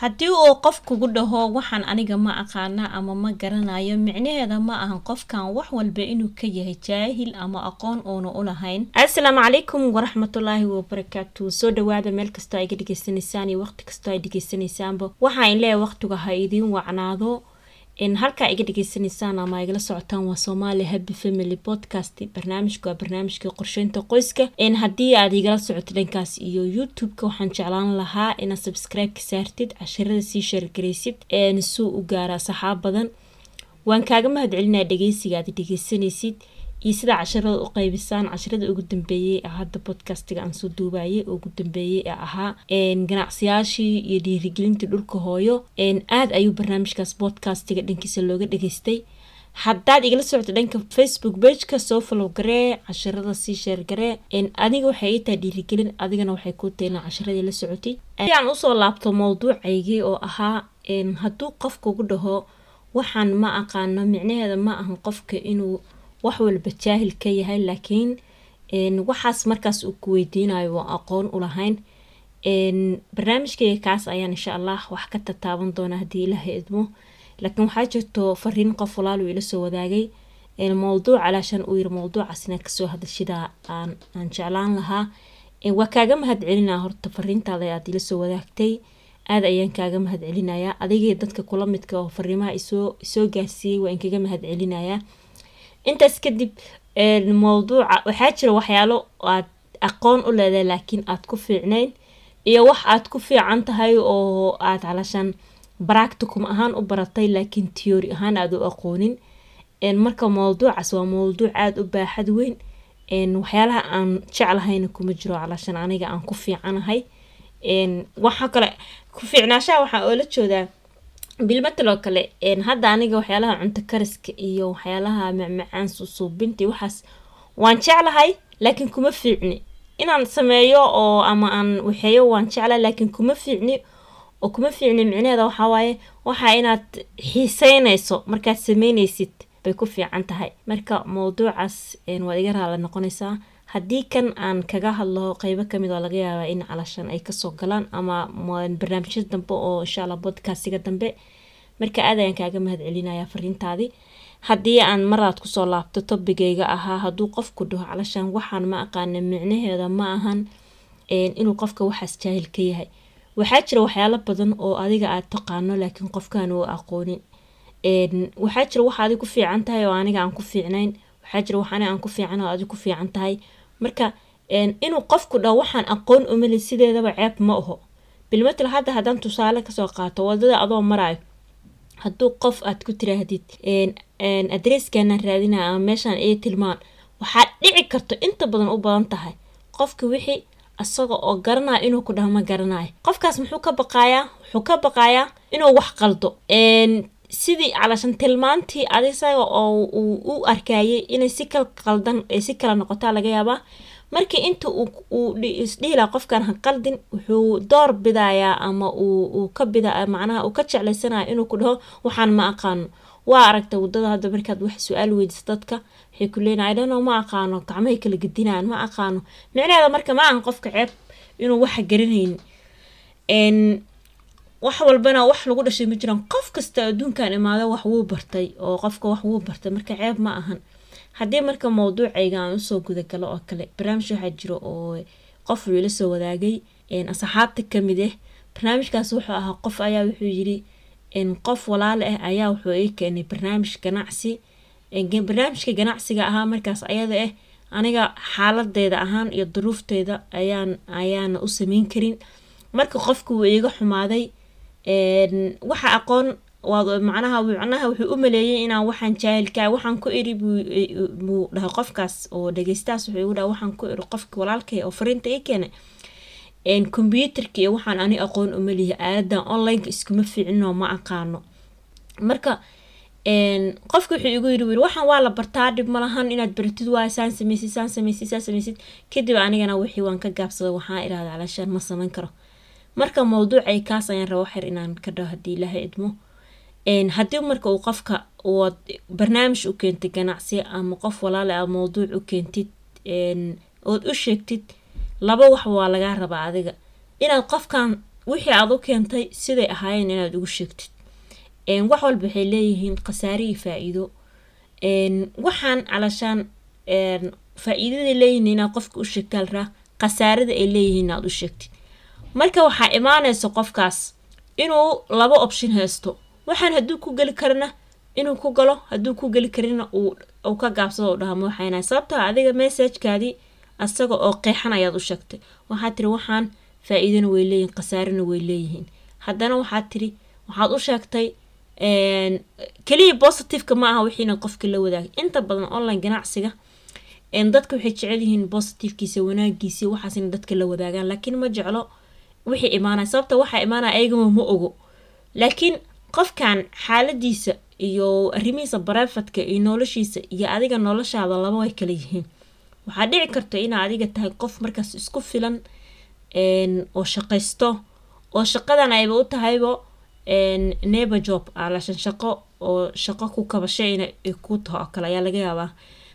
haddii uu qof kugu dhaho waxaan aniga ma aqaana ama ma garanayo micnaheeda ma ahan qofkan wax walba inuu ka yahay jaahil ama aqoon uuna u lahayn. Assalaamu calaykum waraxmatullaahi wabarakaatu soo dhawaada meel kastoo ay dhegeysanaysaan iyo waqti kastoo ay dhegeysanaysaanba waxaa in leeyahay waqtiga ha idiin wacnaado halkaa iga dhegeysanaysaan ama igala socotaan waa somaali happy family podcast. Barnaamijka waa barnaamijka qorsheynta qoyska. Haddii aad igala socoto dhankaas iyo youtube-ka waxaan jeclaan lahaa inaad subscribe-ka saartid cashirada sii sheergaraysid suu u gaara saxaab badan. Waan kaaga mahad celinaya dhegeysiga aad dhegeysanaysid iyo sidaa casharada u qaybisaan casharada ugu dambeeyey hadda podcastga aan soo duubayay ugu dambeeyey ee ahaa ganacsiyaashii iyo dhiirigelintii dhulka hooyo aad ayuu barnaamijkaas podcastga dhankiisa looga dhageystay haddaad igala socto dhanka facebook bageka soo follow garee casharada sii sheer garee adiga waxay ii tahay dhiirigelin adigana waxay kuu tahay casharadii la socotay. Aan u soo laabto mowduucaygii oo ahaa hadduu qofkugu dhaho waxaan ma aqaano micnaheeda ma ahan qofka inuu wax walba jaahil ka yahay laakiin waxaas markaas uu ku weydiinayo waa aqoon u lahayn. Barnaamijkeyga kaas ayaan insha allah wax ka tataaban doona haddii ilaaha idmo laakiin waxaa jirto fariin qof walaal uu ila soo wadaagay. Mowduuc alaashan uu yiri mowduucaas ka soo hadashidaa aan aan jeclaan lahaa. Waa kaaga mahad celinaa horta fariintaada aad ila soo wadaagtay. Aada ayaan kaaga mahad celinayaa. Adigii dadka kula midka oo fariimaha isoo isoo gaarsiiyey waa in kaga mahad celinayaa intaas kadib mowduuca waxaa jira waxyaalo aad aqoon u leedahay laakiin aad ku fiicnayn iyo wax aad ku fiican tahay oo aad calashaan baracticum ahaan u baratay laakiin theory ahaan aad u aqoonin. Marka mowduucaas waa mowduuc aada u baaxad weyn. Waxyaalaha aan jeclahayna kuma jiro calashaan aniga aan ku fiicanahay. Waxaa kale ku fiicnaashaha waxaa oola joodaa bilmataloo kale hadda aniga waxyaalaha cunto kariska iyo waxyaalaha macmacaan susuubinta waxaas waan jeclahay laakiin kuma fiicni. Inaan sameeyo oo ama aan waxeeyo waan jeclahay laakiin kuma fiicni. Oo kuma fiicni micnaheeda waxawaaye waxaa inaad xiiseynayso markaad sameynaysid bay ku fiican tahay. Marka mowduucaas waad iga raala noqonaysaa haddii kan aan kaga hadlo qeybo ka mid oo laga yaabaa in calashan ay ka soo galaan ama barnaamijyada dambe oo insha alla dambe marka aad ayaan kaaga mahad celinaya fariintaadii haddii aan maraad ku soo laabto tobigayga ahaa hadduu qofku dhaho calashan waxaan ma aqaana micnaheeda ma ahan inuu qofka waxaas jaahil ka yahay. Waxaa jira waxyaalo badan oo adiga aad taqaano laakiin qofkaan uu aqoonin. Waxaa jira waxa adig ku fiican tahay oo aniga aan ku fiicnayn. Waxaa jira wax aniga aan ku fiican oo adig ku fiican tahay marka inuu qofku dhaho waxaan aqoon umali sideedaba ceeb ma aho bilmatal hadda haddaan tusaale ka soo qaato waddada adoo maraayo hadduu qof aad ku tiraahdid adreeskanaan raadinaya ama meeshaan ii tilmaan waxaad dhici karto inta badan u badan tahay. Qofka wixii isaga oo garanaya inuu ku dhaho ma garanayo. Qofkaas muxuu ka baqaayaa wuxuu ka baqaayaa inuu wax qaldo sidii calashan tilmaantii adisaga oo uu u arkayay inay si kala qaldan si kala noqotaa laga yaabaa. Markii inta uu isdhihi laha qofkan ha qaldin wuxuu door bidayaa ama uu ka bida macnaha uu ka jeclaysanaya inuu ku dhaho waxaan ma aqaano. Waa aragta waddada hadda markaad wax su'aal weydiso dadka waxay ku leenahay dhano ma aqaano gacmahay kala gedinayaan ma aqaano. Micnaheeda marka ma ahan qofka ceeb inuu waxa garanaynin wax walbana wax lagu dhashay ma jiraan. Qof kasta adduunkan imaado wax wuu bartay oo qofka wax wuu bartay. Marka ceeb ma ahan. Haddii marka mowduucayga aan u soo gudagalo oo kale barnaamij waxaa jiro oo qof uu ila soo wadaagay asxaabta ka mid ah barnaamijkaas wuxuu ahaa qof ayaa wuxuu yiri qof walaale ah ayaa wuxuu ii keenay barnaamij ganacsi. Barnaamijka ganacsiga ahaa markaas ayada ah aniga xaaladeeda ahaan iyo duruufteeda ayaan ayaana u sameyn karin. Marka qofka wuu iiga xumaaday waxa aqoon macnaha macnaha wuxuu u maleeyay inaan waxaan jaahilkaa waxaan ku iri buu dhahay qofkaas oo dhageystaas wuxuu igu dhaha waxaan ku iri qofka walaalkay oo fariinta ii keenay. Combyuutarka iyo waxaan ani aqoon umalihi aaladan onlineka iskuma fiicninoo ma aqaano. Marka qofka wuxuu igu yiri wiri waxaan waa la bartaa dhib malahan inaad baratid waay saan sameysid saan sameysid saan sameysid kadib anigana wixii waan ka gaabsaday waxaan irahda calashaan ma samayn karo marka mowduucay kaas ayaan raba waxyar inaan ka dhaho haddii ilaahay idmo haddii marka uu qofka waad barnaamij u keentid ganacsi ama qof walaale a mowduuc u keentid ood u sheegtid laba wax waa lagaa rabaa adiga. Inaad qofkan wixii aad u keentay siday ahaayeen inaad ugu sheegtid. Wax walba waxay leeyihiin khasaare iyo faa-iido waxaan calashaan faa-iidada leeyihiin inaad qofka u sheegtaal raa khasaarada ay leeyihiin inaad u sheegtid marka waxaa imaanaysa qofkaas inuu laba option haysto. Waxaan hadduu ku geli karana inuu ku galo hadduu ku geli karina uu ka gaabsado dhaha ma waxayna sababtoo adiga messajkaadii asaga oo qeexan ayaad u sheegtay. Waxaad tiri waxaan faa-iidana way leeyihiin khasaarana way leeyihiin. Haddana waxaad tiri waxaad u sheegtay keliya positiveka ma aha wixii qofka la wadaagay inta badan online ganacsiga dadka waxay jecel yihiin positivkiisa wanaagiisa waxaas dadka la wadaagaan. Laakiin ma jeclo wixii imaanaya sababta waxaa imaanaya ayagama ma ogo. Laakiin qofkan xaaladiisa iyo arrimihiisa barefadka iyo noloshiisa iyo adiga noloshaada laba way kala yihiin. Waxaa dhici karta inaa adiga tahay qof markaas isku filan oo shaqaysto oo shaqadan ayba u tahaybo neighbor job. Alashan shaqo oo shaqo ku kabasho inay ku taho oo kale ayaa laga yaabaa.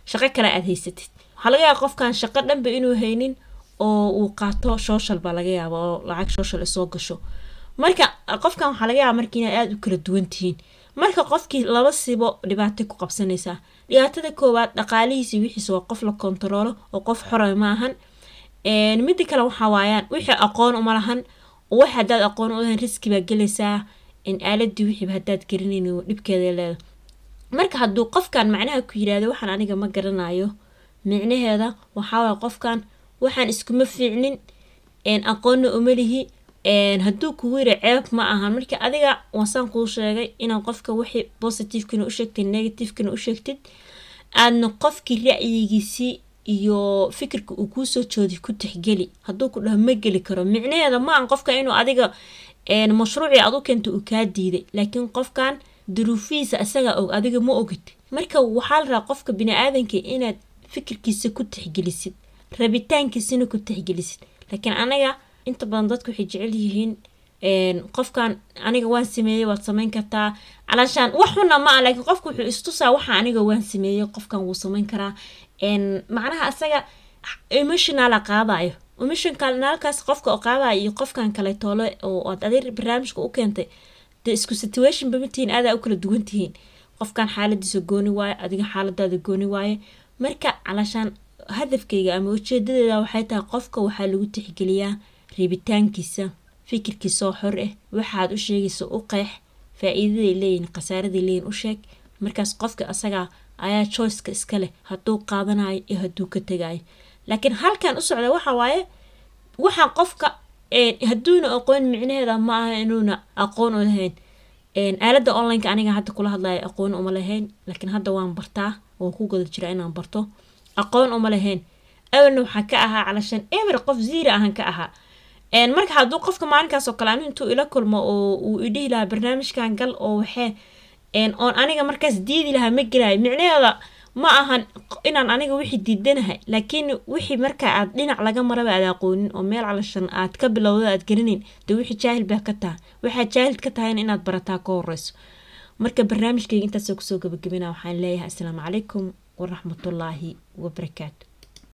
Shaqo kale aad haysatid. Waxaa laga yaaba qofkan shaqo dhanba inuu haynin oo uu qaato social baa laga yaaba oo lacag social soo gasho. Marka qofkan waxaa laga yaaba marka inaad aada u kala duwan tihiin. Marka qofkii laba sibo dhibaatay ku qabsanaysaa dhibaatada koowaad dhaqaalihiisi wixiisa waa qof la kontaroolo oo qof xora ma ahan. Mida kale waxaa waayaan wixii aqoon uma lahan wax hadaad aqoon u lahayn riski baa gelaysaa aaladii wixiiba hadaad garanayn dhibkeeda leeda marka hadduu qofkan macnaha ku yiraahdo waxaan aniga ma garanayo micnaheeda waxaawaay qofkan waxaan iskuma fiicnin aqoonna uma lihi hadduu kugu yiri ceeb ma ahan marka adiga waasaan kuu sheegay inaad qofka wixii positivekana u sheegtid negativekana u sheegtid aadna qofkii ra'yigiisii iyo fikirka uu kuusoo joodi ku tixgeli. Hadduu ku dhaho ma geli karo. Micnaheeda ma ahan qofka inuu adiga mashruucii aad u keenta uu kaa diiday laakiin qofkan duruufihiisa isagaa og adiga ma ogid. Marka waxaa la rabaa qofka bini-aadanka inaad fikirkiisa ku tixgelisid rabitaankiisana ku tixgelisid. Laakiin anaga inta badan dadku waxay jecel yihiin qofkan aniga waan sameeyey waad sameyn kartaa. Calaashaan wax xuna ma ah laakiin qofka wuxuu istusaa waxa aniga waan sameeyey qofkan wuu sameyn karaa. Macnaha isaga emotionala qaadayo emotionalkaas qofka oo qaadayo iyo qofkan kale oo aad adeer barnaamijka u keentay dee isku situation bamatihiin aadaa u kala duwan tihiin qofkan xaaladiisa gooni waaye adiga xaaladaada gooni waaye marka calaashaan hadafkayga ama ujeedadeeda waxay tahay qofka waxaa lagu tixgeliyaa reebitaankiisa fikirkiisoo xor ah waxaad u sheegaysa u qeex faa-iidaday leeyihiin khasaaraday leeyihiin u sheeg. Markaas qofka asagaa ayaa choiceka iska leh hadduu qaadanayo iyo hadduu ka tegayo laakiin halkan u socda waxa waaye waxaa qofka hadduuna aqoon micnaheeda ma aha inuuna aqoon u lahayn. Aaladda onlineka aniga hadda kula hadlayo aqoon uma lahayn. Laakiin hadda waan bartaa waan ku goda jiraa inaan barto aqoon uma lahayn awalna waxaa ka ahaa calashan eber qof ziira ahan ka ahaa. Marka hadduu qofka maalinkaas oo kale ani intuu ila kulmo oo uu idhihi lahaa barnaamijkan gal oo waxee oon aniga markaas diidi lahaa ma gelayo micnaheeda ma ahan inaan aniga wixii diidanahay laakiin wixii marka aad dhinac laga maraba aad aqoonin oo meel calashan aad ka bilowda aad garanayn dee wixii jaahil baa ka taha waxaad jaahil ka tahayna inaad barataa ka horeyso marka barnaamijkayga intaasoo ku soo gabagabina waxaan leeyahay asalaamu calaykum waraxmatullaahi wabarakaatu